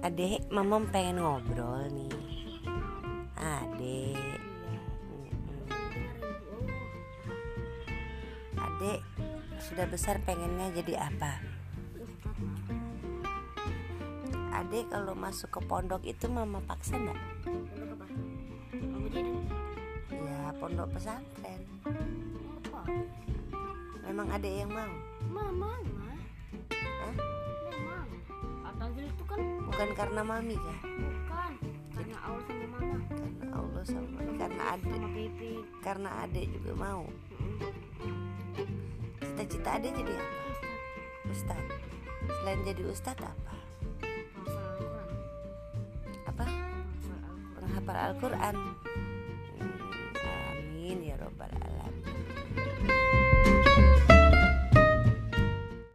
Adek, mama pengen ngobrol nih. Adek. Adek, sudah besar pengennya jadi apa? Adek kalau masuk ke pondok itu mama paksa enggak? Ya, pondok pesantren. Memang adek yang mau? Mama, Hah? bukan karena mami kan? Bukan karena Allah sama mama. Karena Allah sama mami karena ade karena ade juga mau. Cita-cita ade jadi apa? Ustad selain jadi ustad apa? Apa? Menghafal Al-Quran. Hmm, amin ya robbal alamin.